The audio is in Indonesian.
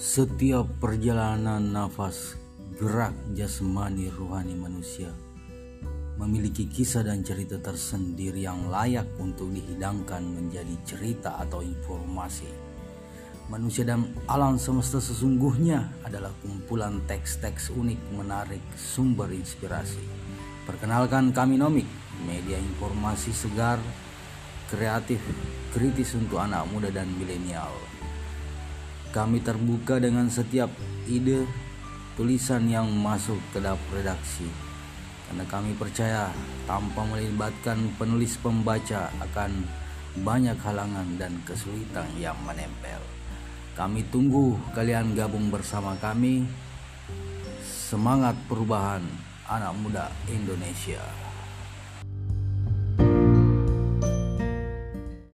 Setiap perjalanan nafas, gerak jasmani rohani manusia memiliki kisah dan cerita tersendiri yang layak untuk dihidangkan menjadi cerita atau informasi. Manusia dan alam semesta sesungguhnya adalah kumpulan teks-teks unik menarik sumber inspirasi. Perkenalkan kami Nomik, media informasi segar, kreatif, kritis untuk anak muda dan milenial. Kami terbuka dengan setiap ide tulisan yang masuk ke dapur redaksi karena kami percaya tanpa melibatkan penulis pembaca akan banyak halangan dan kesulitan yang menempel. Kami tunggu kalian gabung bersama kami. Semangat perubahan anak muda Indonesia.